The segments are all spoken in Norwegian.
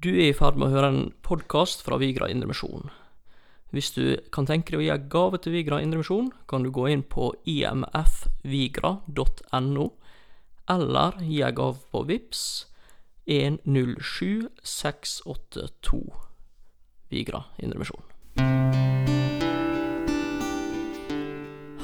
Du er i ferd med å høre en podkast fra Vigra Indremisjon. Hvis du kan tenke deg å gi en gave til Vigra Indremisjon, kan du gå inn på imfvigra.no, eller gi en gave på VIPS 107682 Vigra Indremisjon.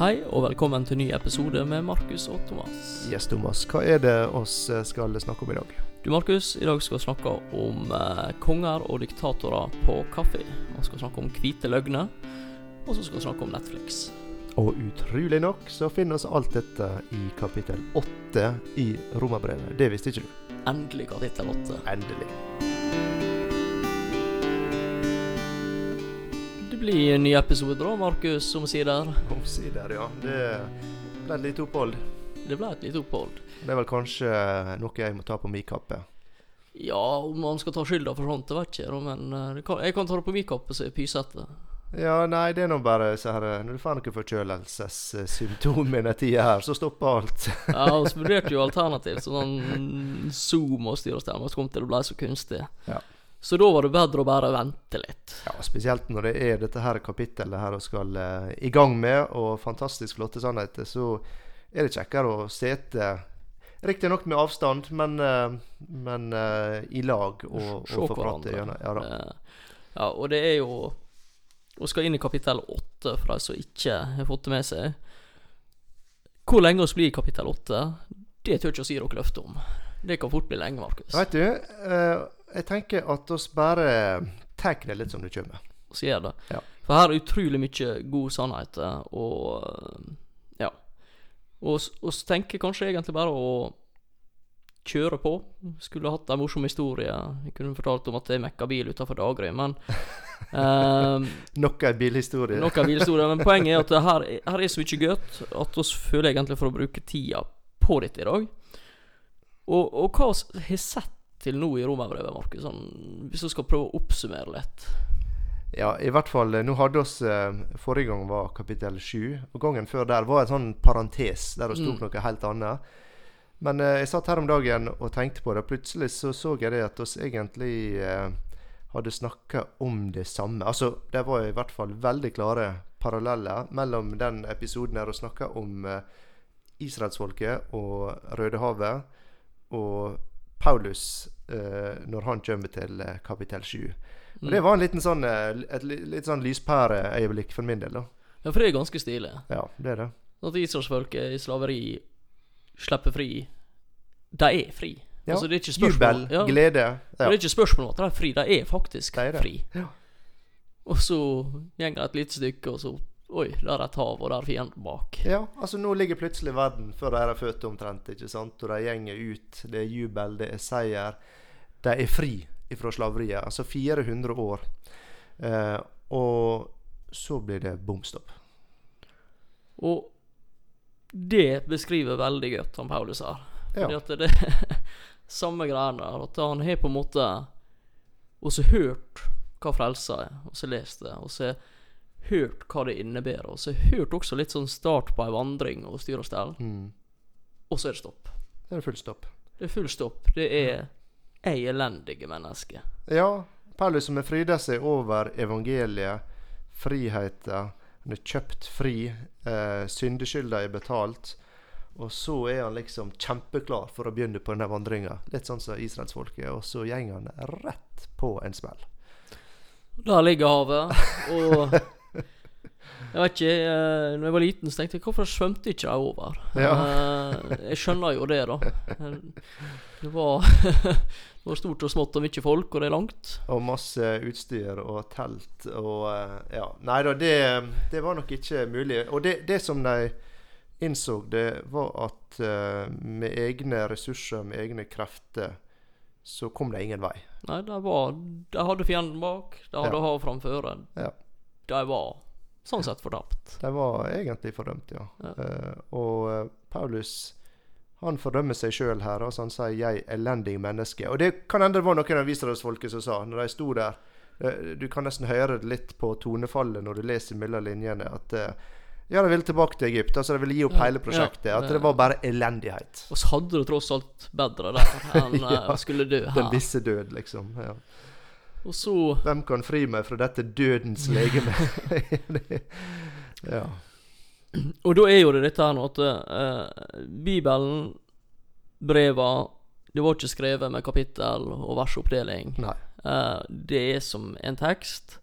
Hei, og velkommen til ny episode med Markus og Thomas. Yes, Thomas. Hva er det oss eh, skal snakke om i dag? Du, Markus, i dag skal vi snakke om eh, konger og diktatorer på kaffe. Vi skal snakke om hvite løgner, og så skal vi snakke om Netflix. Og utrolig nok så finner oss alt dette i kapittel åtte i Romerbrevet. Det visste ikke du? Endelig kapittel åtte. Endelig. Det blir en ny episode da, Markus, omsider. Omsider, ja. Det ble litt opphold. Det ble et lite opphold. Det er vel kanskje noe jeg må ta på min kappe. Ja, om man skal ta skylda for sånt, det vet jeg, ikke, men eh, kan, jeg kan ta det på min kappe, så jeg er pysete. Ja, nei, det er nå bare så her Når du får noen forkjølelsessymptomer denne tida her, så stopper alt. Ja, vi vurderte jo alternativt, sånn Zoom og styr og stemme, så kom til det ble så kunstig. Ja. Så da var det bedre å bare vente litt. Ja, Spesielt når det er dette her kapittelet her og skal uh, i gang med, og fantastisk flotte sannheter, så er det kjekkere å sete Riktignok med avstand, men, eh, men eh, i lag og, og få prate gjennom. Ja. Eh, Ja, og det er jo Vi skal inn i kapittel åtte, for de som ikke har fått det med seg. Hvor lenge vi blir i kapittel åtte, det tør ikke å si dere løfte om. Det kan fort bli lenge, Markus. Vet du, jeg tenker at oss bare tar det litt som det kommer. Vi gjør det. Ja. For her er utrolig mye god sannhet, og. Og vi tenker kanskje egentlig bare å kjøre på. Skulle hatt en morsom historie. Jeg kunne fortalt om at jeg mekka bil utafor Dagerøy, men um, Nok en bilhistorie. Nok av bilhistorier, men poenget er at her, er- her er så mye godt at vi føler egentlig for å bruke tida på dette i dag. Og, og hva vi har sett til nå i romerbrevet, Markus, sånn, hvis vi skal prøve å oppsummere litt. Ja, i hvert fall. eh, Nå hadde oss eh, Forrige gang var kapittel sju, og gangen før der var en sånn parentes der det sto Mm. noe helt annet. Men eh, jeg satt her om dagen og tenkte på det, plutselig så så jeg det at oss egentlig eh, hadde snakka om det samme. Altså, det var i hvert fall veldig klare paralleller mellom den episoden der vi snakka om eh, israelsfolket og Rødehavet, og Paulus eh, når han kommer til kapittel sju. Og Det var en liten sånn, eh, et litt sånn lyspæreøyeblikk for min del. da. Ja, for det er ganske stilig. Ja, det er det. At israelsfolket i slaveri slipper fri. De er fri. Ja. Altså, det er ikke spørsmål Jubel, ja, glede. Det er ikke spørsmål om at de er fri, de er faktisk det er det. fri. Ja. Og så går et lite stykke, og så Oi, der er et hav, og der er fienden bak. ja, altså nå ligger plutselig verden før de er født omtrent, ikke sant? Og de gjenger ut. Det er jubel, det er seier. De er fri fra slaveriet. Altså 400 år. Eh, og så blir det bom stopp. Og det beskriver veldig godt han Paulus her. Fordi Ja. at det er samme greiene der. At han har på en måte også hørt hva frelsa er, og så lest det, og så hørt hva det innebærer, og så hørt også litt sånn start på ei vandring og styr og stell, Mm. og så er det stopp. Det er full stopp. Det er full stopp. Det er ei elendige menneske. Ja, Paulus som har fryda seg over evangeliet, friheten. Han er kjøpt fri. Eh, Syndeskylda er betalt. Og så er han liksom kjempeklar for å begynne på denne vandringa. Litt sånn som israelsfolket. Og så går han rett på en smell. Der ligger havet, og Jeg vet ikke, eh, når jeg var liten, så tenkte jeg hvorfor svømte ikke jeg over? Eh, jeg skjønner jo det, da. Det var, det var stort og smått og mye folk, og det er langt. Og masse utstyr og telt og eh, Ja. Nei da, det, det var nok ikke mulig. Og det, det som de innså, det var at eh, med egne ressurser, med egne krefter, så kom det ingen vei. Nei, de var De hadde fienden bak, de hadde Ja. hav framfor. Ja. De var sånn sett fortapt. De var egentlig fordømt, ja. Ja. Eh, og Paulus han fordømmer seg sjøl her. Altså han sier 'jeg elendig menneske'. Og det kan hende det var noen av Israelsfolket som sa, når de sto der eh, Du kan nesten høre det litt på tonefallet når du leser mellom linjene, at eh, Ja, de ville tilbake til Egypt. Altså de ville gi opp hele prosjektet. ja, At det- var bare elendighet. Og så hadde det tross alt bedre der enn Ja, ja, skulle dø Den visse død, liksom. Ja. Og så Hvem kan fri meg fra dette dødens legeme? ja. Og da er jo det dette her nå at eh, Bibelen, breva, det var ikke skrevet med kapittel og versoppdeling. Eh, det er som en tekst.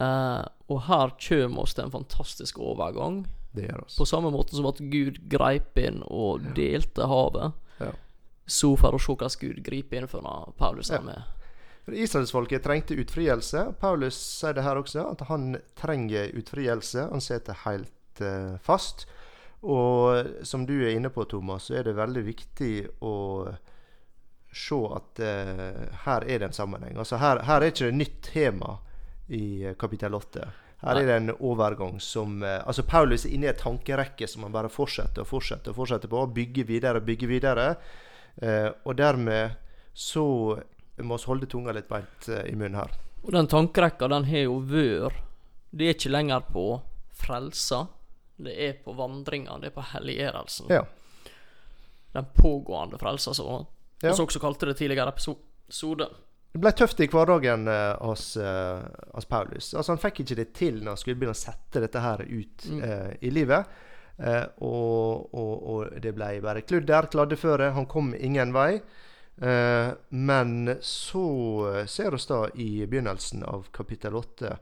Eh, og her kommer oss til en fantastisk overgang. Det gjør oss. På samme måte som at Gud greip inn og delte havet. Ja. Så for å se hvordan Gud griper inn for når Paulus er med. For Israelsfolket trengte utfrielse. Paulus sier det her også, at han trenger utfrielse. Han sitter helt eh, fast. Og som du er inne på, Thomas, så er det veldig viktig å se at eh, her er det en sammenheng. Altså her, her er ikke det nytt tema i eh, kapittel 8. Her er det en overgang som Altså Paulus er inne i et tankerekke som han bare fortsetter og fortsetter og fortsetter på. Bygger videre og bygger videre. Og dermed så må vi holde tunga litt beint i munnen her. Og den tankerekka, den har jo vært Det er ikke lenger på frelsa. Det er på vandringa, det er på helliggjørelsen. Ja. Den pågående frelsa, som Ja. også kalte det tidligere episode. Det ble tøft i hverdagen eh, hos, eh, hos Paulus. Altså Han fikk ikke det til når han skulle begynne å sette dette her ut Mm. eh, i livet. Eh, og, og, og det ble bare kludder, kladdeføre. Han kom ingen vei. Eh, men så eh, ser vi da i begynnelsen av kapittel 8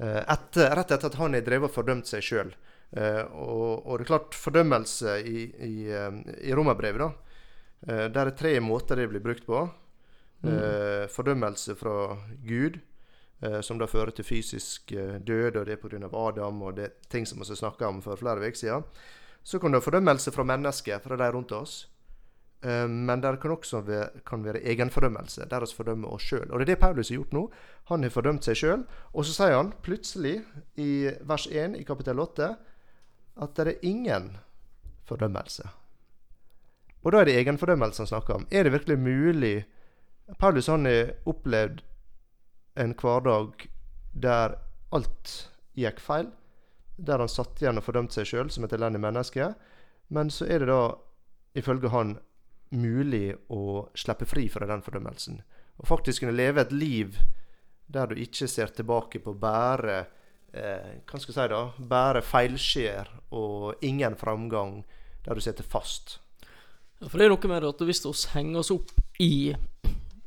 eh, etter, Rett etter at han har drevet og fordømt seg sjøl. Eh, og, og det er klart, fordømmelse i, i, eh, i romerbrevet, da. Eh, der er tre måter det blir brukt på. Mm. fordømmelse fra Gud, som da fører til fysisk død, og det er pga. Adam, og det er ting som vi snakka om for flere uker siden. Så kan det være fordømmelse fra mennesker, fra de rundt oss. Men det kan også være, kan være egenfordømmelse, der vi fordømmer oss sjøl. Og det er det Paulus har gjort nå. Han har fordømt seg sjøl. Og så sier han plutselig, i vers 1 i kapittel 8, at det er ingen fordømmelse. Og da er det egenfordømmelse han snakker om. Er det virkelig mulig Paulus han har opplevd en hverdag der alt gikk feil. Der han satt igjen og fordømte seg sjøl som et elendig menneske. Men så er det da, ifølge han, mulig å slippe fri fra den fordømmelsen. Og faktisk kunne leve et liv der du ikke ser tilbake på bare eh, Hva skal jeg si da? Bare feilskjær og ingen framgang, der du sitter fast. Ja, For det er noe med det at hvis vi henger oss opp i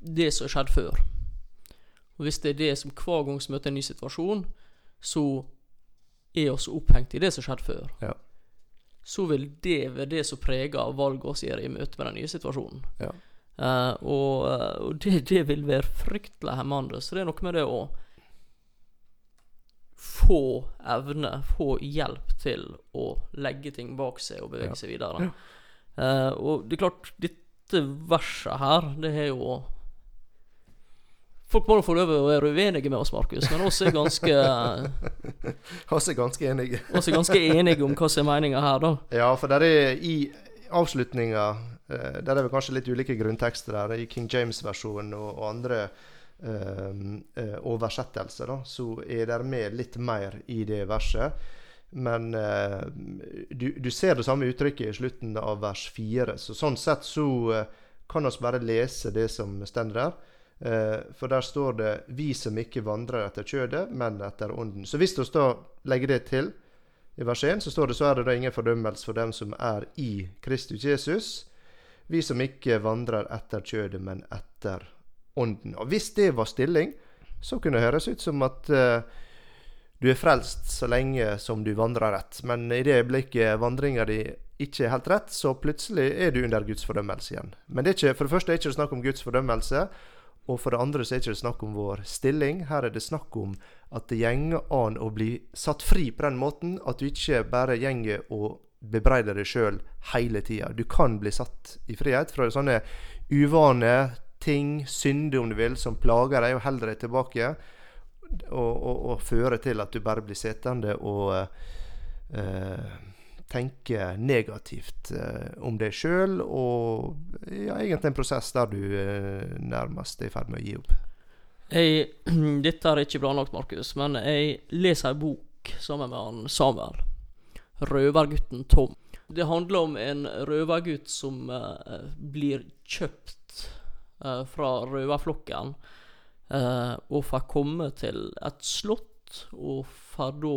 det som har skjedd før, og hvis det er det som hver gang vi møter en ny situasjon, så er oss opphengt i det som har skjedd før, Ja. så vil det være det som preger valget vi gjør i møte med den nye situasjonen. Ja. Uh, og eh, og det, det vil være fryktelig hemmende. Så det er noe med det å få evne, få hjelp til å legge ting bak seg og bevege Ja. seg videre. Uh, og det er klart, dette verset her, det har jo Folk må få lov til å være uenige med oss, Markus, men oss er ganske Oss er ganske enige. oss er ganske enige om hva som er meninga her, da. Ja, for der er i avslutninga eh, Der er vel kanskje litt ulike grunntekster der. I King James-versjonen og, og andre eh, eh, da, så er det med litt mer i det verset. Men eh, du, du ser det samme uttrykket i slutten av vers 4. Så sånn sett så kan vi bare lese det som står der. For der står det 'Vi som ikke vandrer etter kjødet, men etter ånden'. Så hvis vi da legger det til i vers 1 så står det så er det da ingen fordømmelse for dem som er i Kristus Jesus. Vi som ikke vandrer etter kjødet, men etter ånden. Og hvis det var stilling, så kunne det høres ut som at uh, du er frelst så lenge som du vandrer rett. Men i det øyeblikket vandringa di ikke er helt rett, så plutselig er du under Guds fordømmelse igjen. Men det ikke, for det første er det ikke snakk om Guds fordømmelse. Og for det andre så er det ikke snakk om vår stilling. Her er det snakk om at det gjenger an å bli satt fri på den måten at du ikke bare gjenger og bebreider deg sjøl hele tida. Du kan bli satt i frihet fra sånne uvane ting, synder om du vil, som plager deg og holder deg tilbake. Og, og, og fører til at du bare blir sittende og uh, tenke negativt uh, om deg sjøl, og ja, egentlig en prosess der du uh, nærmest er i ferd med å gi opp. Jeg, dette er ikke planlagt, Markus, men jeg leser ei bok sammen med han Samuel. røvergutten Tom. Det handler om en røvergutt som uh, blir kjøpt eh, fra røverflokken, eh, og får komme til et slott, og får da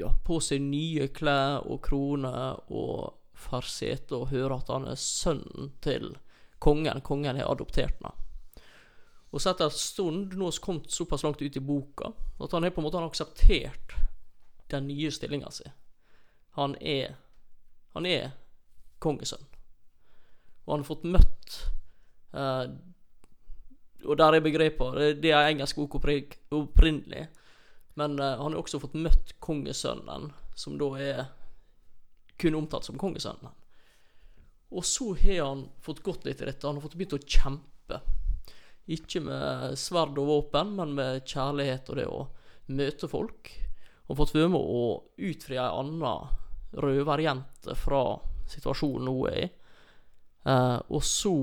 ja, på seg nye klær og kroner, og får sete og høre at han er sønnen til kongen. Kongen har adoptert ham. Og så etter en stund, nå har kommet såpass langt ut i boka, at han har på en måte akseptert den nye stillinga si. Han er Han er kongesønn. Og han har fått møtt eh, Og der er begrepet det er engelsk ord opprinnelig. Men uh, han har også fått møtt kongesønnen, som da er kun omtalt som kongesønnen. Og så har han fått gått litt i dette. Han har fått begynt å kjempe. Ikke med sverd og våpen, men med kjærlighet og det å møte folk. Han har fått være med å utfri ei anna røverjente fra situasjonen hun er i. Uh, og så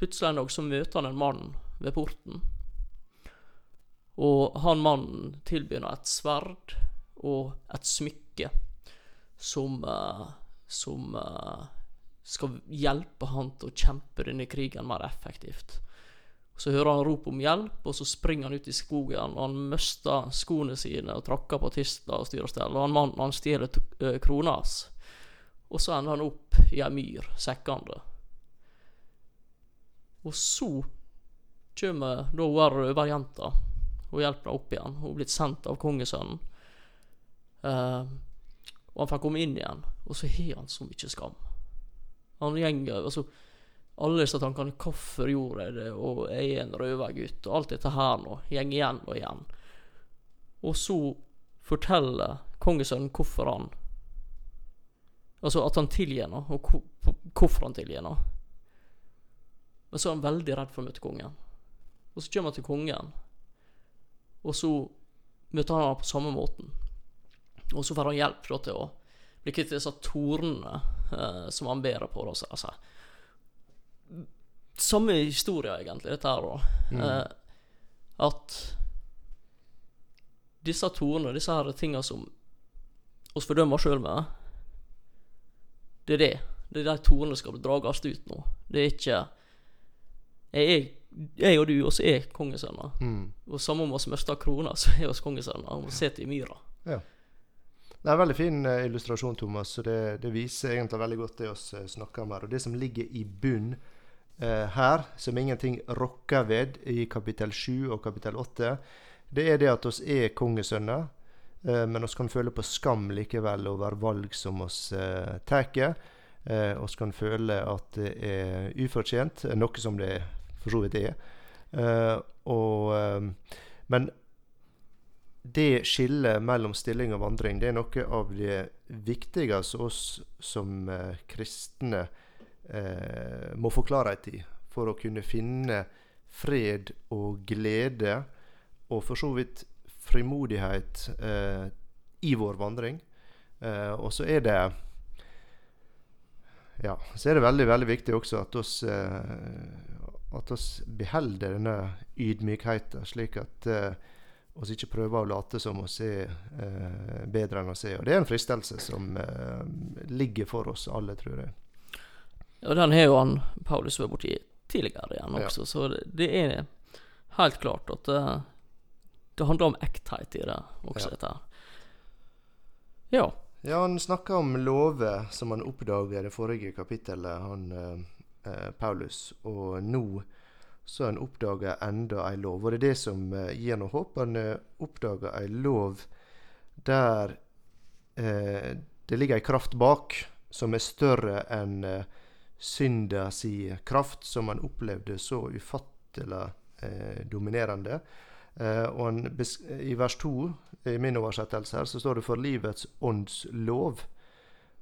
Plutselig en dag så møter han en mann ved porten. Og han mannen tilbyr ham et sverd og et smykke som eh, Som eh, skal hjelpe han til å kjempe denne krigen mer effektivt. Så hører han rop om hjelp, og så springer han ut i skogen. og Han mister skoene sine og trakker på tister og styr og stell. Og han mannen han stjeler eh, krona hans. Og så ender han opp i ei myr, sekkende. Og så kommer da her røverjenta og hjelper henne opp igjen. Hun er blitt sendt av kongesønnen. Uh, og han får komme inn igjen, og så har han så mye skam. Han gjenger altså Alle disse tankene 'Hvorfor gjorde jeg det?' og 'Jeg er en røvergutt', og alt dette her nå gjenger igjen og igjen. Og så forteller kongesønnen hvorfor han Altså at han tilgir henne, og hvorfor han tilgir henne. Men så er han veldig redd for å møte kongen. Og så kommer han til kongen, og så møter han ham på samme måten. Og så får han hjelp da, til å bli kvitt disse tornene eh, som han bærer på. Da, så, altså. Samme historie, egentlig, dette her, da. Eh, at disse tornene, disse her tinga som oss fordømmer sjøl med, det er det. Det er de tornene skal drages ut nå. Det er ikke Jeg, jeg og du, oss er kongesønner. Mm. Og samme om oss mister krona, så er vi kongesønner. Og sitter i myra. Ja. Det er en veldig fin eh, illustrasjon, Thomas. og det, det viser egentlig veldig godt det vi eh, snakker om her. Og det som ligger i bunn eh, her, som ingenting rokker ved i kapittel 7 og kapittel 8, det er det at oss er kongesønner, eh, men oss kan føle på skam likevel over valg som oss eh, tar. Oss kan føle at det er ufortjent, noe som det for så vidt er. Eh, og, eh, men det skillet mellom stilling og vandring det er noe av det viktigste oss som eh, kristne eh, må få klarhet i for å kunne finne fred og glede, og for så vidt frimodighet eh, i vår vandring. Eh, og så er det ja, så er det veldig veldig viktig også at oss, eh, at oss beholder denne ydmykheten, slik at eh, oss ikke prøver å late som oss er eh, bedre enn oss er. Og det er en fristelse som eh, ligger for oss alle, tror jeg. Og den har jo han Paulus vært borti tidligere igjen Ja. også, så det, det er helt klart at det, det handler om ekthet i det også, Ja. dette her. Ja. Ja, han snakka om lover som han oppdaga i det forrige kapittelet, han eh, Paulus. Og nå så han oppdaga enda ei lov. Og det er det som eh, gir noe håp. Han oppdager oppdaga ei lov der eh, det ligger ei kraft bak som er større enn eh, synda si kraft, som han opplevde så ufattelig eh, dominerende. Eh, og han I vers 2 i min oversettelse her, så står det 'For livets ånds lov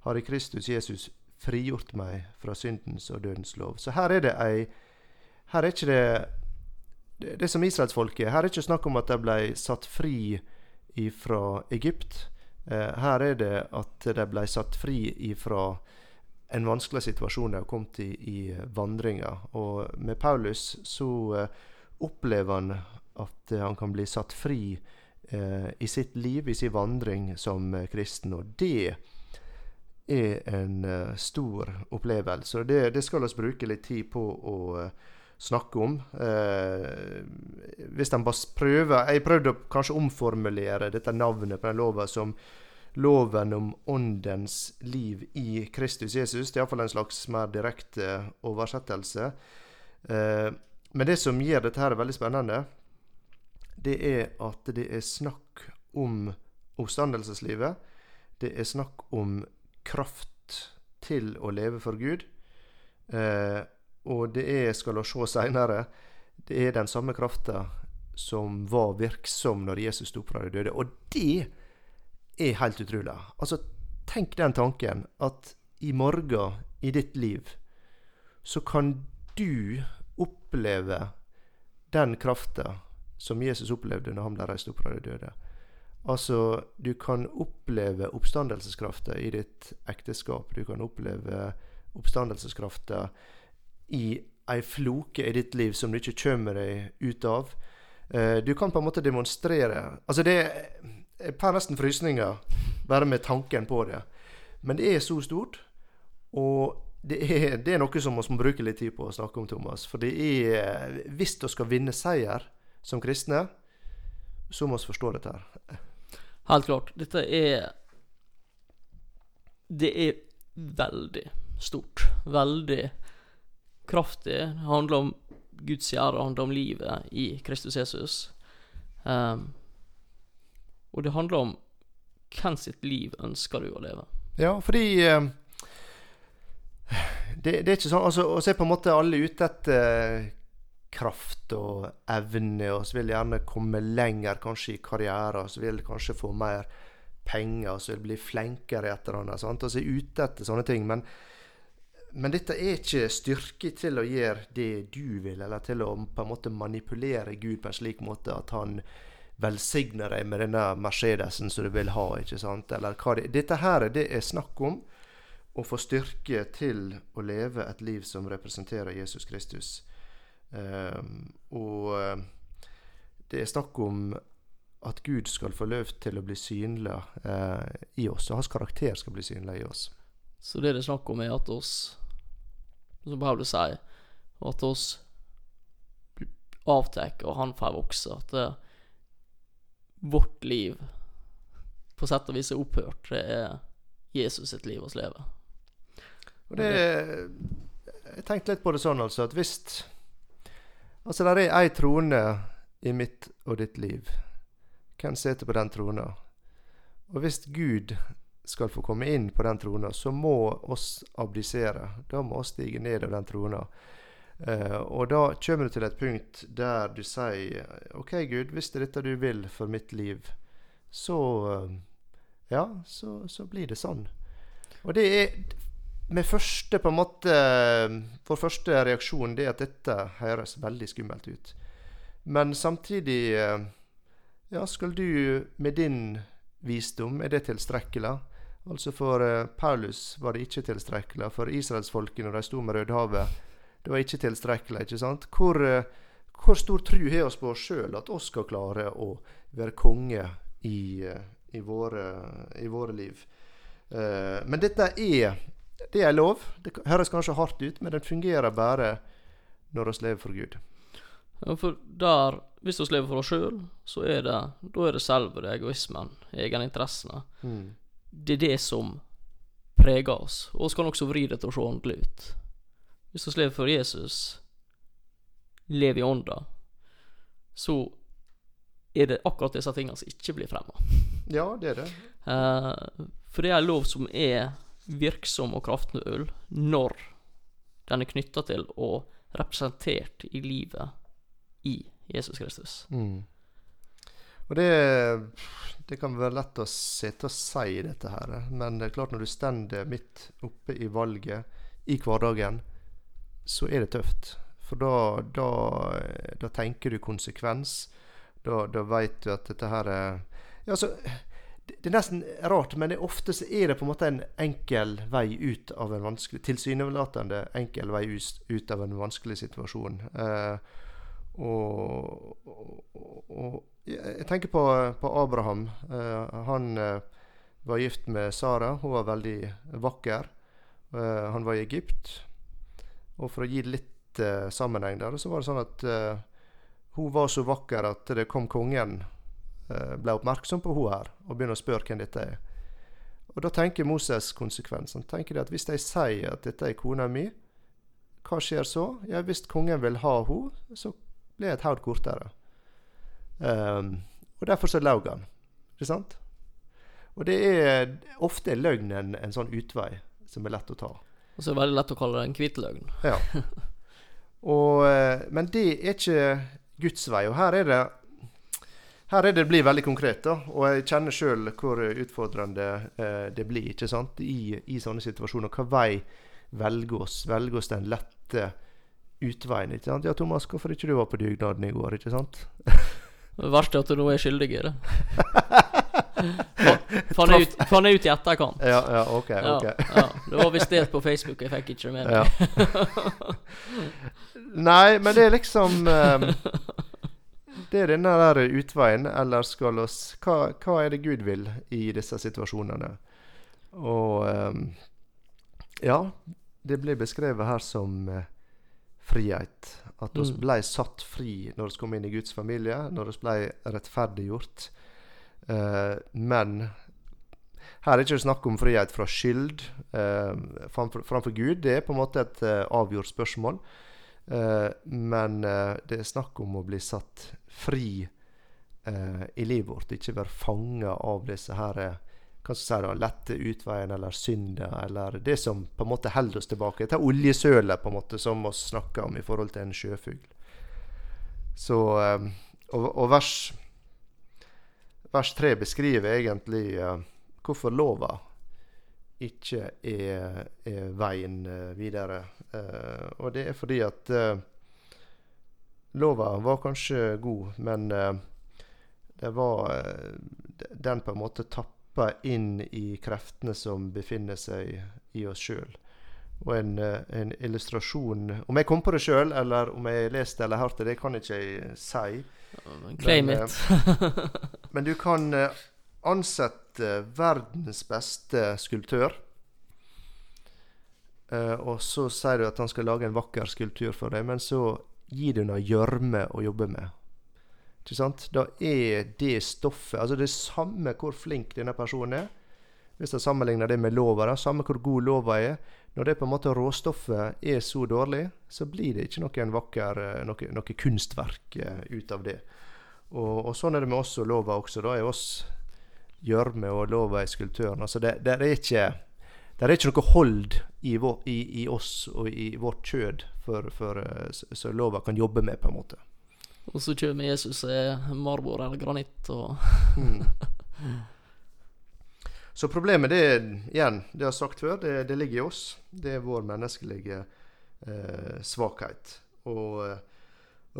har i Kristus Jesus frigjort meg fra syndens og dødens lov'. Så her er det ei Her er ikke det det, er som israelsfolket. Her er ikke snakk om at de ble satt fri fra Egypt. Eh, her er det at de ble satt fri ifra en vanskelig situasjon de har kommet i i vandringa. Og med Paulus så eh, opplever han at han kan bli satt fri eh, i sitt liv, i sin vandring som eh, kristen. Og det er en uh, stor opplevelse. Og det, det, skal vi bruke litt tid på å uh, snakke om. Uh, hvis en bare prøver Jeg prøvde å kanskje omformulere dette navnet på den loven som loven om åndens liv i Kristus Jesus. Det er iallfall en slags mer direkte oversettelse. men det som gjør dette her veldig spennende, det er at det er snakk om oppstandelseslivet. Det er snakk om kraft til å leve for Gud. Eh, og det er, skal vi se seinere, det er den samme krafta som var virksom når Jesus sto fra de døde. Og det er helt utrolig. Altså, tenk den tanken at i morgen i ditt liv så kan du oppleve den krafta som Jesus opplevde når han ble reist opp fra de døde. Altså, du kan oppleve oppstandelseskrafta i ditt ekteskap. Du kan oppleve oppstandelseskrafta i ei floke i ditt liv som du ikke kommer deg ut av. Uh, du kan på en måte demonstrere Altså, det er per nesten frysninger bare med tanken på det. Men det er så stort. Og det er, det er noe som vi må bruke litt tid på å snakke om, Thomas. For det er Hvis vi skal vinne seier som kristne, så må vi forstå dette her. Helt klart. Dette er Det er veldig stort. Veldig kraftig. Det handler om Guds gjerde, det handler om livet i Kristus Jesus. Um, og det handler om hvem sitt liv ønsker du å leve. Ja, fordi uh, det, det, er ikke sånn altså, så er på en måte alle ute etter kraft og evne, og så vil gjerne komme lenger kanskje i karrieren, så vil kanskje få mer penger, så vil bli flinkere i et eller annet. Sant? Og så er ute etter sånne ting. Men, men dette er ikke styrke til å gjøre det du vil, eller til å på en måte manipulere Gud på en slik måte at han velsigner deg med denne Mercedesen som du vil ha. ikke sant? Eller hva det Dette her det er snakk om å få styrke til å leve et liv som representerer Jesus Kristus. Ehm, og eh, det er snakk om at Gud skal få lov til å bli synlig eh, i oss, og hans karakter skal bli synlig i oss. Så det det er snakk om, er at oss, som Paulus sier, at oss avtar, og han får vokse. At det, vårt liv på sett og vis er opphørt. Det er Jesus sitt liv oss lever. Og det, Jeg tenkte litt på det sånn, altså, at hvis Altså, det er ei trone i mitt og ditt liv. Hvem sitter på den trona? Og hvis Gud skal få komme inn på den trona, så må oss abdisere. Da må oss stige ned av den trona. Uh, og da kommer du til et punkt der du sier OK, Gud, hvis det er dette du vil for mitt liv, så uh, Ja, så, så, blir det sånn. Og det er med første på en måte Vår første reaksjon er at dette høres veldig skummelt ut. Men samtidig eh, Ja, skal du med din visdom, er det tilstrekkelig? Altså For uh, Paulus var det ikke tilstrekkelig. For israelsfolket når de sto med Rødehavet, det var ikke tilstrekkelig. ikke sant? Hvor, uh, hvor stor tru har vi på oss sjøl at oss skal klare å være konge i, i, våre, i våre, liv? men dette er det er lov. Det høres kanskje hardt ut, men den fungerer bare når vi lever for Gud. Ja, for der, hvis vi lever for oss sjøl, så er det da er det selve det egoismen, egeninteressene. Mm. Det er det som preger oss. Og vi kan også vri det til å se ordentlig ut. Hvis vi lever for Jesus, lever i ånda, så er det akkurat disse tingene som ikke blir fremma. Ja, det er det. Uh, for det er en lov som er virksom og kraftfull når den er knytta til og representert i livet i Jesus Kristus. Mm. Og det, det kan være lett å sitte og si dette her, men det er klart når du står midt oppe i valget i hverdagen, så er det tøft. For da, da, da tenker du konsekvens. Da, da veit du at dette her er ja, altså, det er nesten rart, men ofte så er det på en måte en enkel vei ut av en vanskelig Tilsynelatende enkel vei ut, av en vanskelig situasjon. Eh, og, og, og, jeg tenker på, på Abraham. Eh, han eh, var gift med Sara. Hun var veldig vakker. Eh, han var i Egypt. Og for å gi litt eh, sammenheng der, så var det sånn at eh, hun var så vakker at det kom kongen ble oppmerksom på hun her, og begynner å spørre hvem dette er. Og Da tenker Moses konsekvensen. tenker de at Hvis de sier at dette er kona mi, hva skjer så? Ja, Hvis kongen vil ha henne, så blir et haud kortere. Um, og derfor så laug han. Ikke sant? Og det er ofte er løgn en, en sånn utvei som er lett å ta. Og så er det veldig lett å kalle det en hvit løgn. Ja. Og, eh, men det er ikke Guds vei. Og her er det her er det blir veldig konkret, da. Og jeg kjenner sjøl hvor utfordrende eh, det blir ikke sant? I, i sånne situasjoner. Hva vei velger oss? Velger oss den lette utveien? ikke sant? Ja, Thomas, hvorfor ikke du var på dugnaden i går? ikke sant? Det verste er at du nå er skyldig i det. Fant jeg, ut i etterkant. Ja, ja, ok. ok. Ja, ja. Det var visst delt på Facebook, jeg fikk ikke med meg. Ja. Nei, men det er liksom um, Det er denne der utveien. Eller skal oss hva, hva, er det Gud vil i disse situasjonene? Og um, Ja, det blir beskrevet her som uh, frihet. At vi mm. ble satt fri når vi kom inn i Guds familie, når vi ble rettferdiggjort. Uh, men her er det ikke snakk om frihet fra skyld uh, framfor, framfor, Gud. Det er på en måte et uh, avgjort spørsmål. Men det er snakk om å bli satt fri i livet vårt. Ikke være fanga av disse her hva skal si da, lette utveiene eller synder, eller det som på en måte holder oss tilbake. Ta oljesølet på en måte som vi snakker om i forhold til en sjøfugl. Så, og, og vers, vers 3 beskriver egentlig hvorfor lova ikke er, er veien uh, videre. Uh, og det er fordi at lova var kanskje god, men det var Den på en måte tappet inn i kreftene som befinner seg i oss sjøl. Og en, eh, en, illustrasjon Om jeg kom på det sjøl, eller om jeg leste eller hørte det, kan ikke jeg si. Claim men. Eh, men du kan eh, ansette verdens beste skulptør. og så sier du at han skal lage en vakker skulptur for deg, men så gir du noe gjørme å jobbe med. Ikke sant? Da er det stoffet Altså det samme hvor flink denne personen er. Hvis jeg sammenligner det med lova, da, samme hvor god lova er. Når det på en måte råstoffet er så dårlig, så blir det ikke noen vakker, eh, noe, noe kunstverk ut av det. Og, og, sånn er det med oss og lova også. Da er oss gjørme og lova i skulptøren. Altså det, det, er ikke det er ikke noe hold i, vår, i, i oss og i vårt kjød for, for, uh, så lova kan jobbe med, på en måte. Og så kommer Jesus er marmor eller granitt og mm. Så problemet, det er igjen, det jeg har sagt før, det, det ligger i oss. Det er vår menneskelige eh, svakhet. Og eh,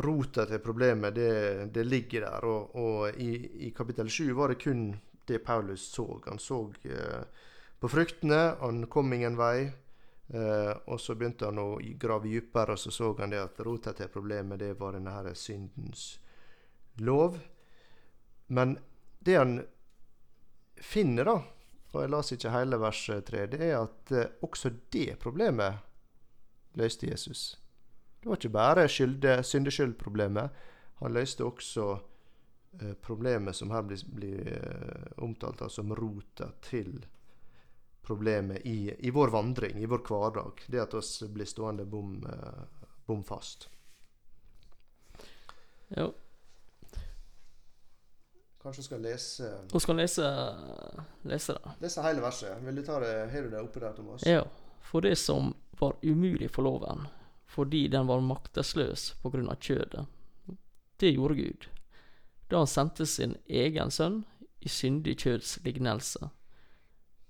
rota til problemet, det, det ligger der. Og, og i, i, kapittel 7 var det kun det Paulus så. Han så eh, på fruktene, han kom ingen vei. Eh, og så begynte han å grave dypere, og så så han det at rota til problemet det var denne her syndens lov. Men det han finner, da, og jeg las ikke hele vers 3, det er at eh, også det problemet løste Jesus. Det var ikke bare syndeskyldproblemet. Han løste også problemet som her blir, blir eh, omtalt som rota til problemet i, i, vår vandring, i vår hverdag. Det at vi blir stående bom, eh, bom fast. Jo. Kanskje skal lese Hun skal lese, lese det. Lese hele verset. Vil du ta det, Har du det oppe der, Thomas? Ja. For det som var umulig for loven, fordi den var maktesløs på grunn av kjødet, det gjorde Gud. Da han sendte sin egen sønn i syndig kjøds lignelse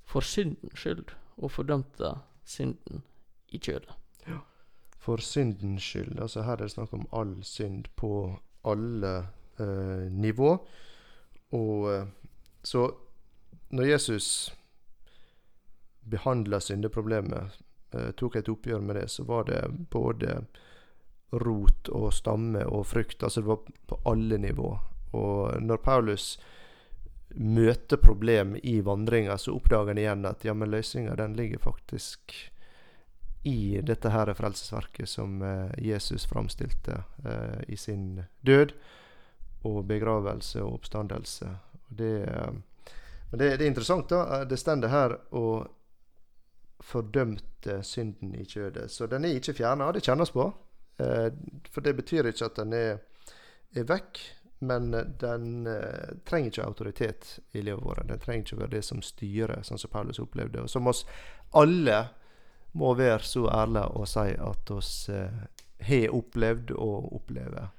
for syndens skyld, og fordømte synden i kjødet. Ja. For syndens skyld. Altså her er det snakk om all synd på alle eh, nivå. Og eh, så når Jesus behandla syndeproblemet, eh, tok et oppgjør med det, så var det både rot og stamme og frukt. Altså det var på alle nivå. Og når Paulus møter problem i vandringa, så oppdager han igjen at ja, men løsninga ligger faktisk i dette her frelsesverket som eh, Jesus framstilte eh, i sin død og begravelse og oppstandelse. Det, eh, det, det, er interessant, da. Det stender her og fordømte synden i kjødet. Så den er ikke fjerna. Det kjennes på. Eh, for det betyr ikke at den er, er vekk. Men den eh, trenger ikke autoritet i livet vårt. Den trenger ikke være det som styrer, sånn som Paulus opplevde. Og som oss alle må være så ærlige og si at oss eh, har opplevd og opplever.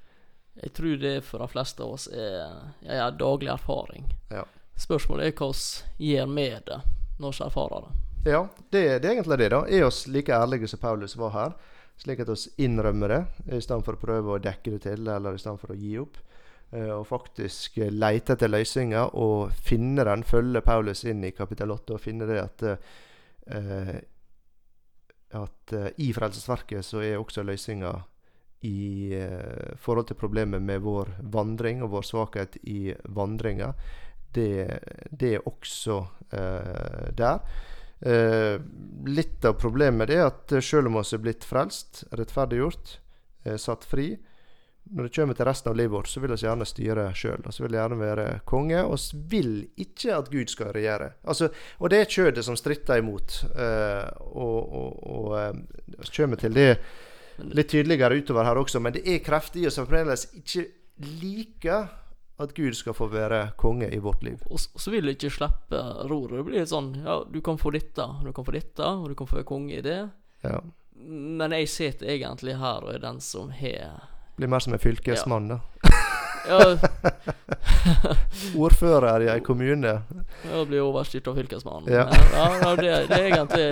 Jeg tror det for de fleste av oss er, er daglig erfaring. Ja. Spørsmålet er hva vi gjør med det når vi erfarer det. Ja, det, det, er egentlig det. da. Er oss like ærlige som Paulus var her, slik at vi innrømmer det, i stedet for å prøve å dekke det til, eller i stedet for å gi opp? Uh, og faktisk lete etter løsninger og finne den, følge Paulus inn i kapittel 8 og finne det at uh, at i Frelsesverket så er også løsninga i forhold til problemet med vår vandring og vår svakhet i vandringa. Det, det, er også uh, der. litt av problemet er at selv om vi er blitt frelst, rettferdiggjort, satt fri, når det kommer til resten av livet vårt, så vil vi gjerne styre sjøl. Vi vil gjerne være konge. Vi vil ikke at Gud skal regjere. Altså, og det er kjødet som stritter imot. Uh, og, og, og uh, vi kommer til det litt tydeligere utover her også, men det er krefter i oss som fremdeles ikke liker at Gud skal få være konge i vårt liv. Og så vil du ikke slippe roret. Det blir litt sånn Ja, du kan få dette, du kan få dette, og du kan få være konge i det. Ja. Men jeg sitter egentlig her og er den som har blir mer som en fylkesmann, da. Ja. Ordfører i ei kommune. Ja, blir overstyrt av fylkesmannen. Ja. ja, det, det, er egentlig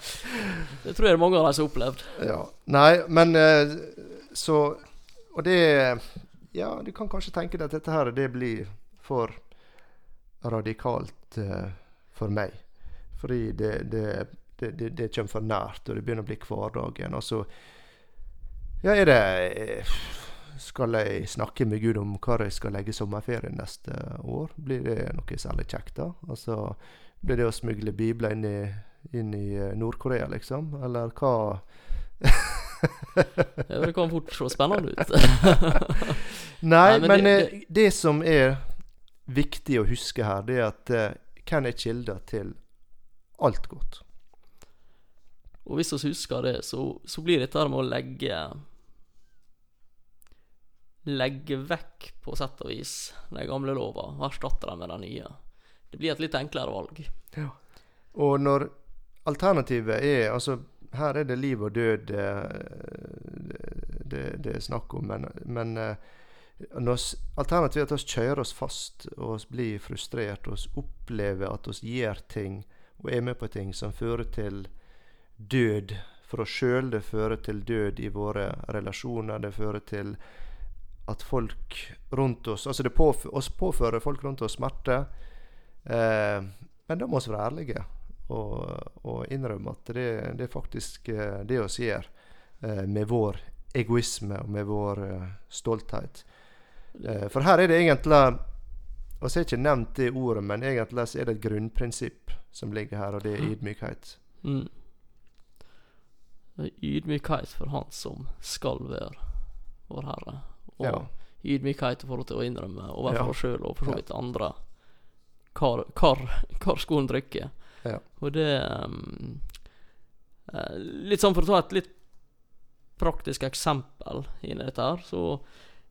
Det tror jeg det er mange av de som har opplevd. Ja. Nei, men eh, så Og det Ja, du kan kanskje tenke deg at dette her det blir for radikalt uh, for meg. Fordi det, det, det, det, kommer for nært, og det begynner å bli hverdagen. Og så ja, er det Skal jeg snakke med Gud om hva jeg skal legge sommerferien neste år? Blir det noe særlig kjekt, da? Altså, Blir det å smugle bibler inn i, inn i eh, Nord-Korea, liksom? Eller hva? ja, det kan fort se spennende ut. Nei, men, men det, eh, det, det, som er viktig å huske her, det er at uh, hvem er kilda til alt godt? Og hvis vi husker det, så, så blir dette med å legge legge vekk, på sett og vis, de gamle lova og erstatte dem med de nye. Det blir et litt enklere valg. Ja. Og når alternativet er Altså, her er det liv og død det, det, det er snakk om, men, men eh, når alternativet er at vi kjører oss fast og blir frustrert og opplever at vi gjør ting og er med på ting som fører til død for oss sjøl, det fører til død i våre relasjoner, det fører til at folk rundt oss Altså det påf oss påfører folk rundt oss smerte. Eh, men da må vi være ærlige og, og innrømme at det, det, er faktisk eh, det vi gjør eh, med vår egoisme og med vår eh, stolthet. Eh, for her er det egentlig Vi har ikke nevnt det ordet, men egentlig er det et grunnprinsipp som ligger her, og det er ydmykhet. Mm. Ydmykhet for Han som skal være vår Herre og ja. ydmykhet i forhold til å innrømme overfor oss sjøl og for så vidt andre hvor, hvor skoen trykker. Ja. Og det um, Litt sånn for å ta et litt praktisk eksempel inn i dette her, så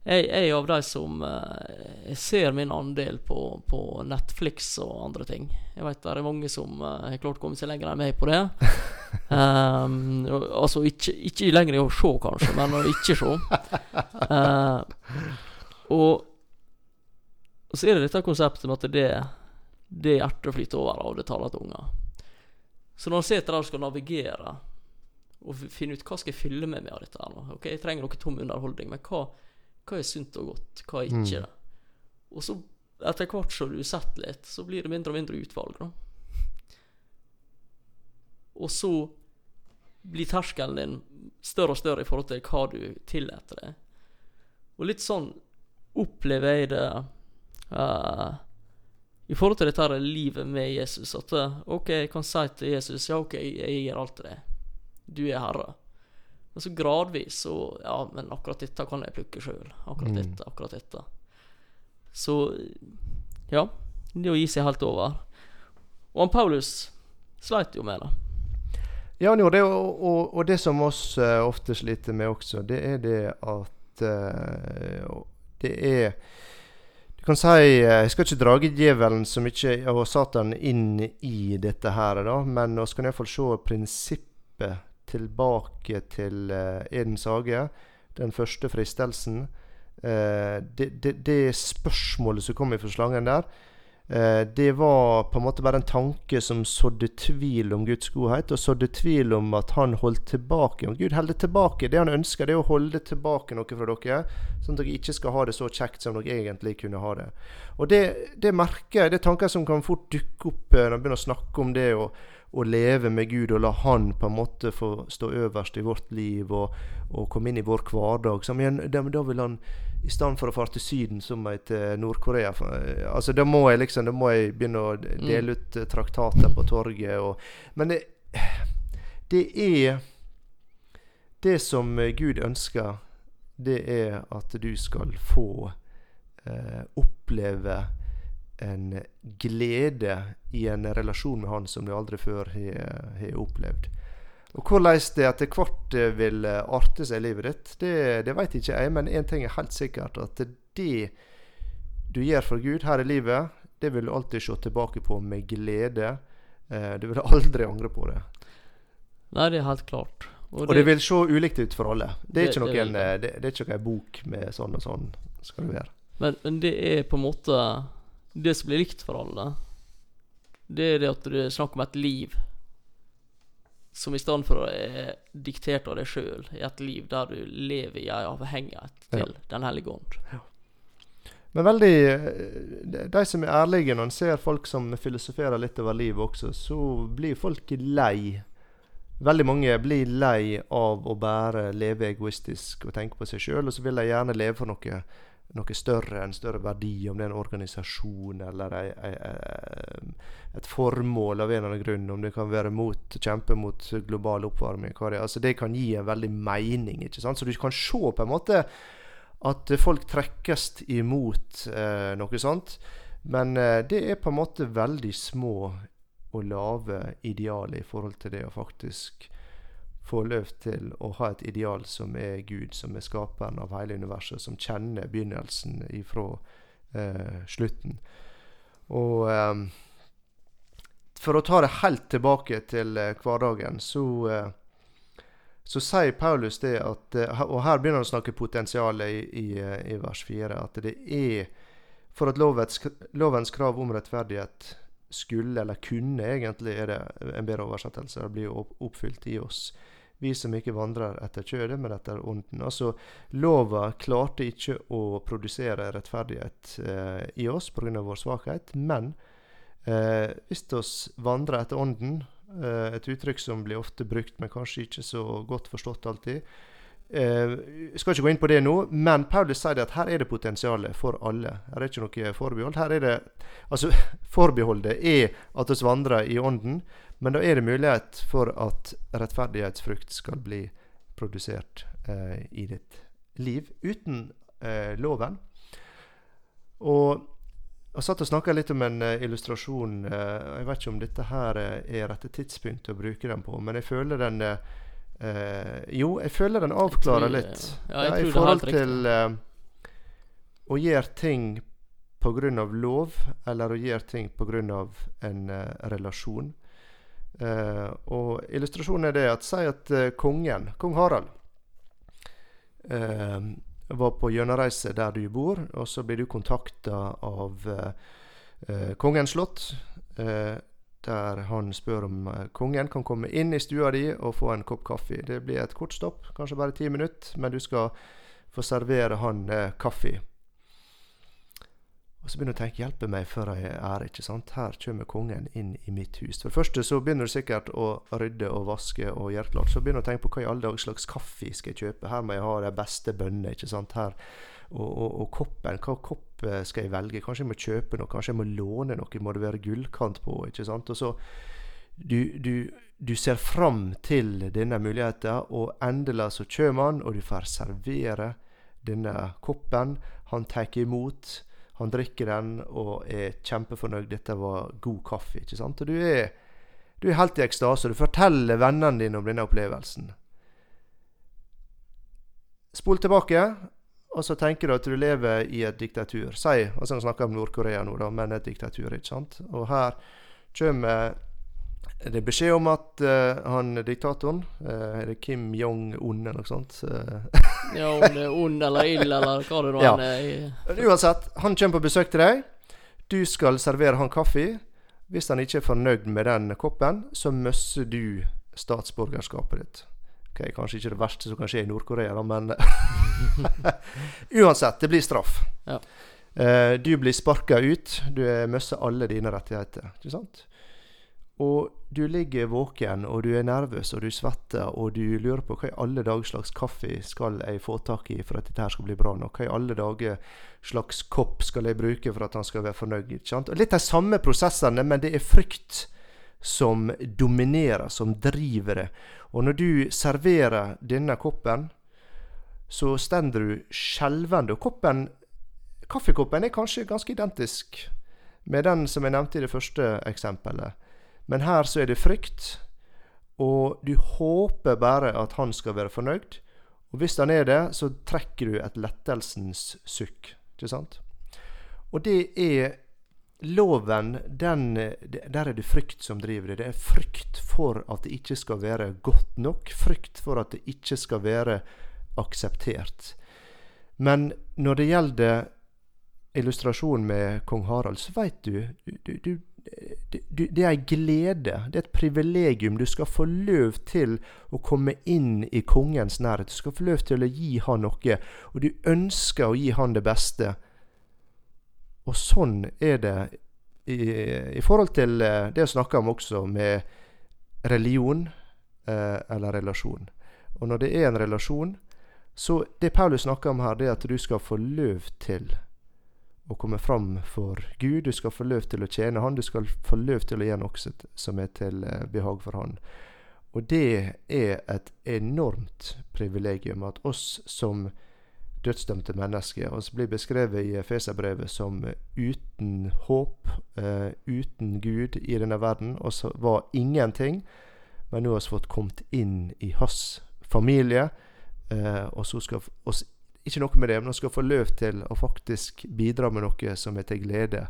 jeg, jeg er av de som uh, ser min andel på, på, Netflix og andre ting. Jeg vet det er mange som uh, har klart å komme seg lenger enn meg på det. Um, altså ikke, ikke lenger i å se, kanskje, men å ikke se. Uh, og, så er det dette konseptet med at det, det hjertet flyter over av, det taler til unger. Så når han sitter der og skal navigere og finne ut hva skal jeg fylle med med av dette her nå Ok, jeg trenger noe tom underholdning, men hva, hva er sunt og godt? Hva er ikke det? Mm. Og så etter hvert som du setter litt, så blir det mindre og mindre utvalg. da Og så blir terskelen din større og større i forhold til hva du tillater deg. Og litt sånn opplever jeg det uh, i forhold til dette livet med Jesus. At eh, OK, jeg kan si til Jesus ja, OK, jeg gir alt til deg. Du er herre. Men så gradvis så Ja, men akkurat dette kan jeg plukke sjøl. Akkurat Mm. dette, akkurat dette. Så ja. Det å gi seg helt over. Og han Paulus sleit jo med det. Ja, han gjorde det, og, og, og det som oss eh, ofte sliter med også, det er det at eh, det er Du kan si eh, Jeg skal ikke drage djevelen så mye og Satan inn i dette her, da, men vi kan iallfall se prinsippet tilbake til uh, Edens hage. Den første fristelsen. Eh, det, det, det spørsmålet som kom fra slangen der, Eh, det var på en måte bare en tanke som sådde tvil om Guds godhet, og sådde tvil om at han holdt tilbake. Om Gud holder tilbake. Det han ønsker, det er å holde tilbake noe fra dere, sånn at dere ikke skal ha det så kjekt som dere egentlig kunne ha det. Og det, det merker jeg. Det er tanker som kan fort dukke opp eh, når man begynner å snakke om det å, å leve med Gud og la Han på en måte få stå øverst i vårt liv og, og komme inn i vår hverdag. Så, men, da, da vil han i stedet for å fare til Syden, så må jeg til Nord-Korea. Eh, Altså, da må jeg liksom Da må jeg begynne å dele ut eh, traktater på torget. Og, men det, det er Det som Gud ønsker, det er at du skal få eh, oppleve en glede i en relasjon med Han som du aldri før har opplevd. Og Hvordan det etter hvert eh, vil eh, arte seg i livet ditt, det, det vet ikke jeg. Men én ting er helt sikkert, at det du gjør for Gud her i livet, det vil du alltid se tilbake på med glede. Eh, Du vil aldri angre på det. Nei, det er helt klart. Og det vil se ulikt ut for alle. Det er Det- ikke noen, det, er ikke noen bok med sånn og sånn skal du være. Men, men det er på en måte Det som blir likt for alle, det er det at det er snakk om et liv som i stedet for å være diktert av deg sjøl, er et liv der du lever i ei avhengighet til Den hellige ånd. Men veldig De som er ærlige når en ser folk som filosoferer litt over livet også, så blir folk lei. Veldig mange blir lei av å bare leve egoistisk og tenke på seg sjøl, og så vil de gjerne leve for noe, noe større, en større verdi, om det er en organisasjon eller ei, ei, ei, et formål av en eller annen grunn, om det kan være mot, kjempe mot global oppvarming. Altså det kan gi en veldig mening. ikke sant? Så du kan se på en måte at folk trekkes imot eh, noe sånt. Men eh, det er på en måte veldig små og lave ideal i forhold til det å faktisk få lov til å ha et ideal som er Gud, som er skaperen av hele universet, som kjenner begynnelsen ifra eh, slutten. Og eh, for å ta det helt tilbake til eh, hverdagen, så eh, så sier Paulus det at eh, Og her begynner han å snakke potensialet i, i, eh, i vers 4. At det er For at lovets, lovens krav om rettferdighet skulle, eller kunne egentlig, er det en bedre oversettelse, det blir oppfylt i oss. Vi som ikke vandrer etter kjødet, men etter ånden. Altså, lova klarte ikke å produsere rettferdighet eh, i oss pga. vår svakhet, men eh, hvis vi vandrer etter ånden, Eh, et uttrykk som blir ofte brukt, men kanskje ikke så godt forstått alltid. Jeg skal ikke gå inn på det nå, men Paulus sier at her er det potensial for alle. Her er ikke noe forbehold. Her er det, altså Forbeholdet er at vi vandrer i ånden, men da er det mulighet for at rettferdighetsfrukt skal bli produsert eh, i ditt liv uten eh, loven. Og jeg satt og snakka litt om en illustrasjon. jeg vet ikke om dette her er rette tidspunkt å bruke den på, men jeg føler den eh, eh, Jo, jeg føler den avklarer tror- litt. Ja, jeg I tror det forhold til eh, å gjøre ting pga. lov, eller å gjøre ting pga. en eh, relasjon. Eh, og illustrasjonen er det at Si at kongen, kong Harald, var på gjennomreise der du bor, og så blir du kontakta av Kongens slott. Der han spør om eh, kongen kan komme inn i stua di og få en kopp kaffe. Det blir et kort stopp, kanskje bare ti minutter, men du skal få servere han eh, kaffe. Og så begynner du å tenke 'hjelpe meg før jeg er', ikke sant. Her kommer kongen inn i mitt hus. For det første så begynner du sikkert å rydde og vaske og gjøre klart. Så begynner du å tenke på hva i alle dager slags kaffe skal jeg kjøpe. Her må jeg ha de beste bønnene, ikke sant. Her. Og, og, og koppen. Hva kopp eh, skal jeg velge? Kanskje jeg må kjøpe noe? Kanskje jeg må låne noe? Må det være gullkant på? ikke sant? Og så du, du, du ser fram til denne muligheten, og endelig så kommer han, og du får servere denne koppen. Han tar imot, han drikker den og er kjempefornøyd. Dette var god kaffe. ikke sant? Og du er, du er helt i ekstase. Du forteller vennene dine om denne opplevelsen. Spol tilbake, og så tenker du at du lever i et diktatur. Si, altså Nå snakker jeg om Nord-Korea nå, da, men et diktatur, ikke sant. Og her kommer det beskjed om at uh, han diktatoren uh, Er det Kim Jong-un eller noe sånt? Uh, ja, om det er ond eller ild eller hva det nå ja. er. Uansett, han kommer på besøk til deg. Du skal servere han kaffe. Hvis han ikke er fornøyd med den koppen, så mister du statsborgerskapet ditt. Ok, Kanskje ikke det verste som kan skje i Nord-Korea, men Uansett, det blir straff. Ja. du blir sparka ut. Du mister alle dine rettigheter. Ikke sant? Og du ligger våken, og du er nervøs, og du svetter, og du lurer på hva i alle dager slags kaffe skal jeg få tak i for at dette her skal bli bra nok? Hva i alle dager slags kopp skal jeg bruke for at han skal være fornøyd? ikke sant? Og Litt de samme prosessene, men det er frykt som dominerer, som driver det. Og når du serverer denne koppen, så stender du skjelvende. Og koppen, kaffekoppen er kanskje ganske identisk med den som jeg nevnte i det første eksempelet. Men her så er det frykt, og du håper bare at han skal være fornøyd. Og hvis han er det, så trekker du et lettelsens sukk. Ikke sant? Og det er loven den, Der er det frykt som driver det. Det er frykt for at det ikke skal være godt nok. Frykt for at det ikke skal være akseptert. Men når det gjelder illustrasjonen med kong Harald, så veit du, du, du det, det er ei glede, det er et privilegium. Du skal få løv til å komme inn i kongens nærhet. Du skal få løv til å gi han noe, og du ønsker å gi han det beste. Og sånn er det i, i forhold til eh, det å snakke om også med religion eh, eller relasjon. Og når det er en relasjon, så det Paulus snakker om her, det er at du skal få løv til å komme fram for Gud. Du skal få løv til å tjene Han. Du skal få løv til å gjøre noe som er til eh, behag for Han. Og det er et enormt privilegium at oss som dødsdømte mennesker oss blir beskrevet i Feserbrevet som uten håp, uh, uten Gud i denne verden. Og så var ingenting, men nå har vi fått kommet inn i hans familie. Uh, og så skal oss ikke noe med det, men hun skal få løv til å faktisk bidra med noe som er til glede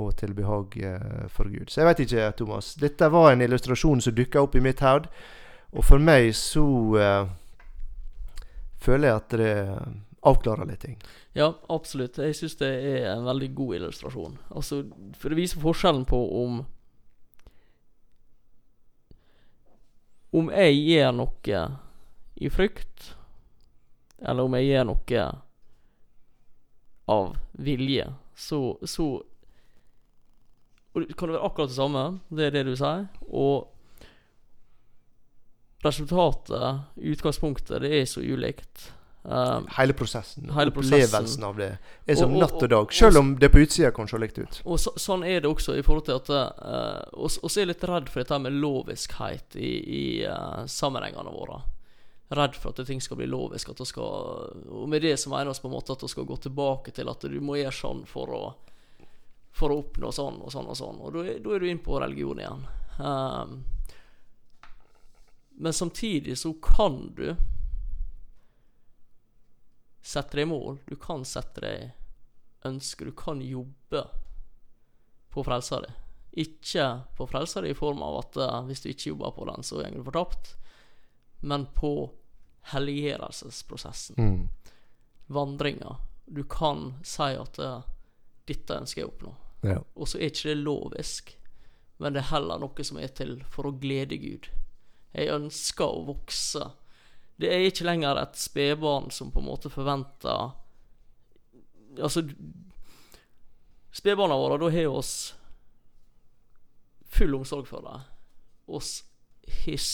og til behag eh, for Gud. Så jeg vet ikke, Thomas. Dette var en illustrasjon som dukka opp i mitt hode. Og for meg så uh, føler jeg at det avklarer litt ting. Ja, absolutt. Jeg syns det er en veldig god illustrasjon. Altså, For det viser forskjellen på om Om jeg gjør noe i frykt, eller om jeg gjør noe av vilje, så, så og det kan være akkurat det samme, det er det du sier. Og resultatet, utgangspunktet, det er så ulikt. Um, hele prosessen, hele opplevelsen av det, er som og, natt og dag. Selv om det på utsida kan se likt ut. Og så, Sånn er det også i forhold til at uh, er litt redd for dette med loviskhet i, i uh, sammenhengene våre redd for at ting skal bli lovisk. At skal, og med det så mener vi på en måte at vi skal gå tilbake til at du må gjøre sånn for å, for å oppnå sånn og sånn og sånn. Og da, da er du inn på religion igjen. Um, men samtidig så kan du sette deg mål. Du kan sette deg ønsker. Du kan jobbe på frelsa di. Ikke på frelsa di i form av at uh, hvis du ikke jobber på den, så går du fortapt. Men på helliggjørelsesprosessen. Mm. Vandringa. Du kan si at uh, 'dette ønsker jeg å oppnå'. Ja. Og så er ikke det lovisk, men det er heller noe som er til for å glede Gud. Jeg ønsker å vokse. Det er ikke lenger et spedbarn som på en måte forventer Altså Spedbarna våre, da har oss full omsorg for dem. Oss har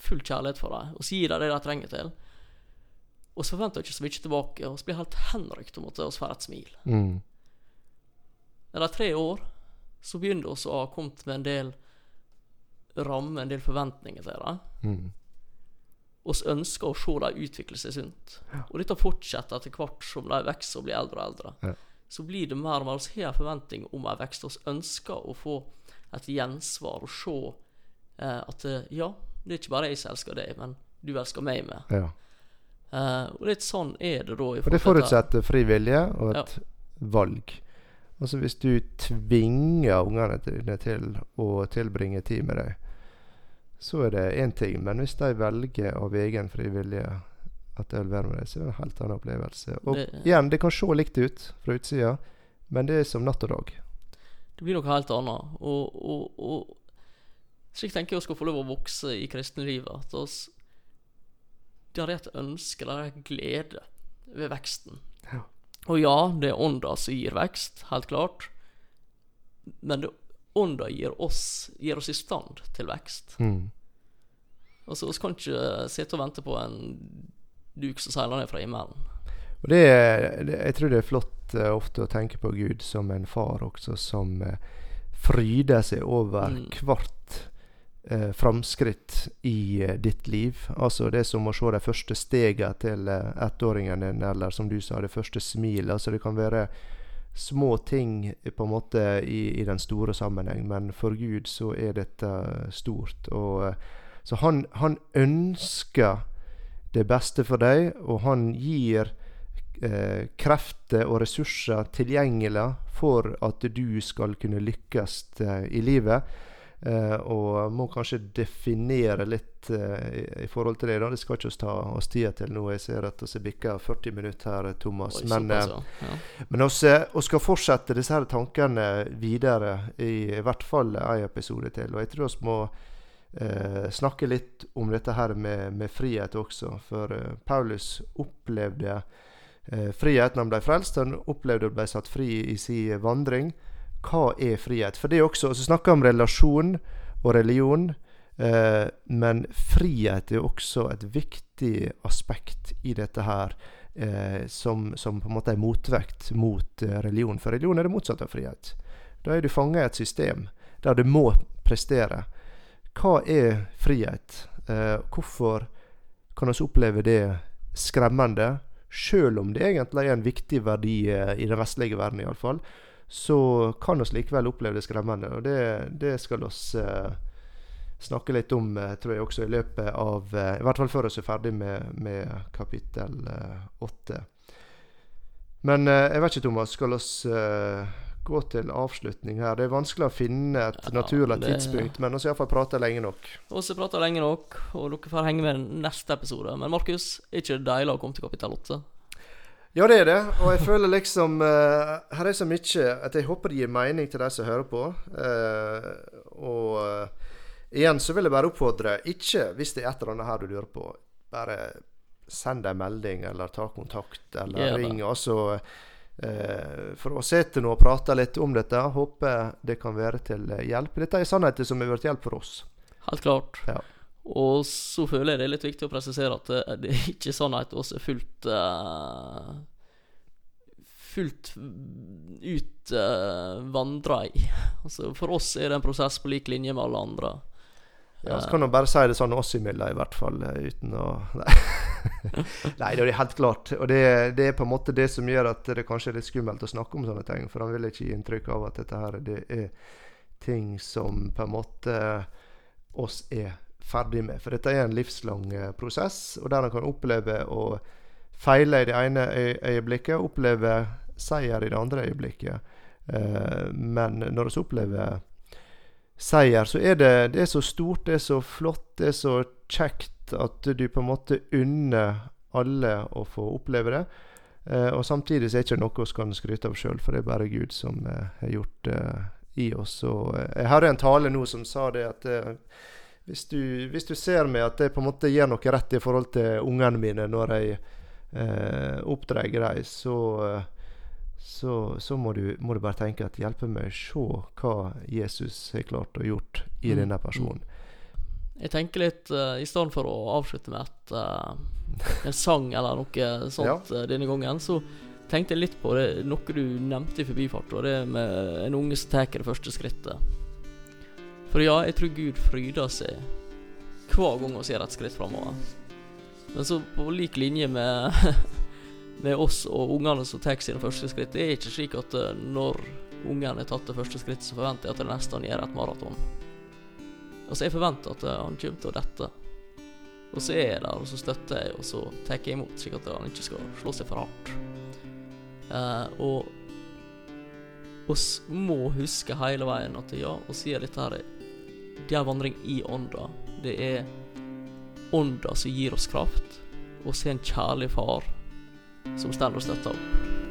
full kjærlighet for dem og gir dem det de trenger til. Og så forventer vi ikke så mye tilbake, så blir helt henrykt om at vi får et smil. Mm. Etter tre år så begynner vi å ha kommet med en del rammer, en del forventninger til det. Mm. Vi ønsker å se dem utvikle seg sunt. Og dette fortsetter etter hvert som de vokser og blir eldre og eldre. Ja. Så blir det mer og mer Vi har en forventning om en vekst. Vi ønsker å få et gjensvar og se eh, at eh, ja, det er ikke bare jeg som elsker deg, men du elsker meg med. Ja. Eh, og litt sånn er det da. Og det forutsetter fri vilje og et valg. Altså Hvis du tvinger ungene dine til å tilbringe tid med deg, så er det én ting. Men hvis de velger av egen frivillige at vil være med deg, så er det en helt annen opplevelse. Og Det- igjen, det kan se likt ut fra utsida, men det er som natt og dag. Det blir noe helt annet. Og, og, og slik tenker jeg vi skal få lov å vokse i kristenlivet. At oss Det er et ønske, det er en glede ved veksten. Ja. Og ja, det er ånda som gir vekst, helt klart. Men det, ånda gir oss, gir oss i stand til vekst. Mm. Altså, Vi kan ikke sitte og vente på en duk som seiler ned fra himmelen. Og det, det, Jeg tror det er flott uh, ofte å tenke på Gud som en far også, som uh, fryder seg over Mm. hvert uh, framskritt i uh, ditt liv. Altså Det er som å se de første stegene til eh, ettåringen din, eller som du sa, det første smilet. Altså Det kan være små ting på en måte i, i den store sammenheng, men for Gud så er dette stort. Og eh, Så han, han ønsker det beste for deg, og han gir eh, krefter og ressurser tilgjengelig for at du skal kunne lykkes eh, i livet. Eh, og må kanskje definere litt eh, i, i forhold til det. da. Det skal ikke oss ta oss tida til nå. Jeg ser at vi bikker 40 minutter her, Thomas. Oi, Men, vi eh, ja. Eh, skal fortsette disse her tankene videre i, i hvert fall en episode til. Og jeg tror vi må eh, snakke litt om dette her med, med frihet også. For eh, Paulus opplevde eh, frihet når han ble frelst. Han opplevde å bli satt fri i sin vandring. Hva er frihet? For det er også, så snakker om relasjon og religion. Eh, men frihet er også et viktig aspekt i dette her. Eh, som, som på en måte er motvekt mot eh, religion. For religion er det motsatte av frihet. Da er du fanga i et system der du må prestere. Hva er frihet? Eh, hvorfor kan vi oppleve det skremmende? Selv om det egentlig er en viktig verdi eh, i den vestlige verden, iallfall, så kan vi likevel oppleve det skremmende. Og det, det skal vi eh, snakke litt om, eh, tror jeg, også i løpet av eh, I hvert fall før vi er ferdig med, med kapittel eh, åtte. Men jeg vet ikke, Thomas. Skal vi eh, gå til avslutning her? Det er vanskelig å finne et Ja, naturlig det- tidspunkt, men vi har iallfall prata lenge nok. Og så prata lenge nok, og dere får henge med i neste episode. Men Markus, er ikke det deilig å komme til kapittel åtte? Ja, det er det. Og jeg føler liksom uh, Her er så mye at jeg håper det gir mening til de som hører på. Uh, og uh, igjen så vil jeg bare oppfordre Ikke hvis det er et eller annet her du lurer på, bare send en melding eller ta kontakt eller ja, ring. Altså for å sitte nå og prate litt om dette. Håper det kan være til hjelp. Dette er sannheter som har vært hjelp for oss. Helt klart. Ja. Og så føler jeg det er litt viktig å presisere at det, det er ikke sånn at oss er fullt uh, Fullt ut uh, vandra i. Altså, for oss er det en prosess på lik linje med alle andre. Ja, så kan man bare si det sånn oss imellom, i hvert fall. eh, Uten å Nei, Nei det er helt klart. Og det, det er på en måte det som gjør at det kanskje er litt skummelt å snakke om sånne ting. For han vil ikke gi inntrykk av at dette her det er ting som på en måte oss er ferdig med. For dette er en livslang eh, prosess, og der en kan oppleve å feile i det ene øy øyeblikket, oppleve seier i det andre øyeblikket. Eh, men når vi opplever seier, så er det, det er så stort, det er så flott, det er så kjekt at du på en måte unner alle å få oppleve det. Eh, og samtidig så er det ikke noe vi kan skryte av sjøl, for det er bare Gud som har gjort det i oss. Og jeg hører en tale nå som sa det at hvis, du, hvis du ser meg at jeg på en måte gjør noe rett i forhold til ungene mine når jeg eh, oppdrar dem, så eh, så, så må, du, må du bare tenke at hjelpe meg å se hva Jesus har klart å gjort i Mm. denne personen. jeg tenker litt uh, I stedet for å avslutte med et, uh, en sang eller noe sånt ja. uh, denne gangen, så tenkte jeg litt på det noe du nevnte i forbifart, og det med en unge som tar det første skrittet. For ja, jeg tror Gud fryder seg hver gang vi ser et skritt framover. Men så på lik linje med, med oss og ungene som tar sine første skritt, det er ikke slik at når ungen har tatt det første skrittet, så forventer jeg at det neste han gjør et maraton. Altså, jeg forventer at han kommer til å dette. Og så er jeg der, og så støtter jeg, og så tar jeg imot, slik at han ikke skal slå seg for hardt. Eh, og oss må huske hele veien at ja, og sier dette her Det er vandring i ånda. Det er ånda som gir oss kraft. Og så er en kjærlig far som står og støtter opp.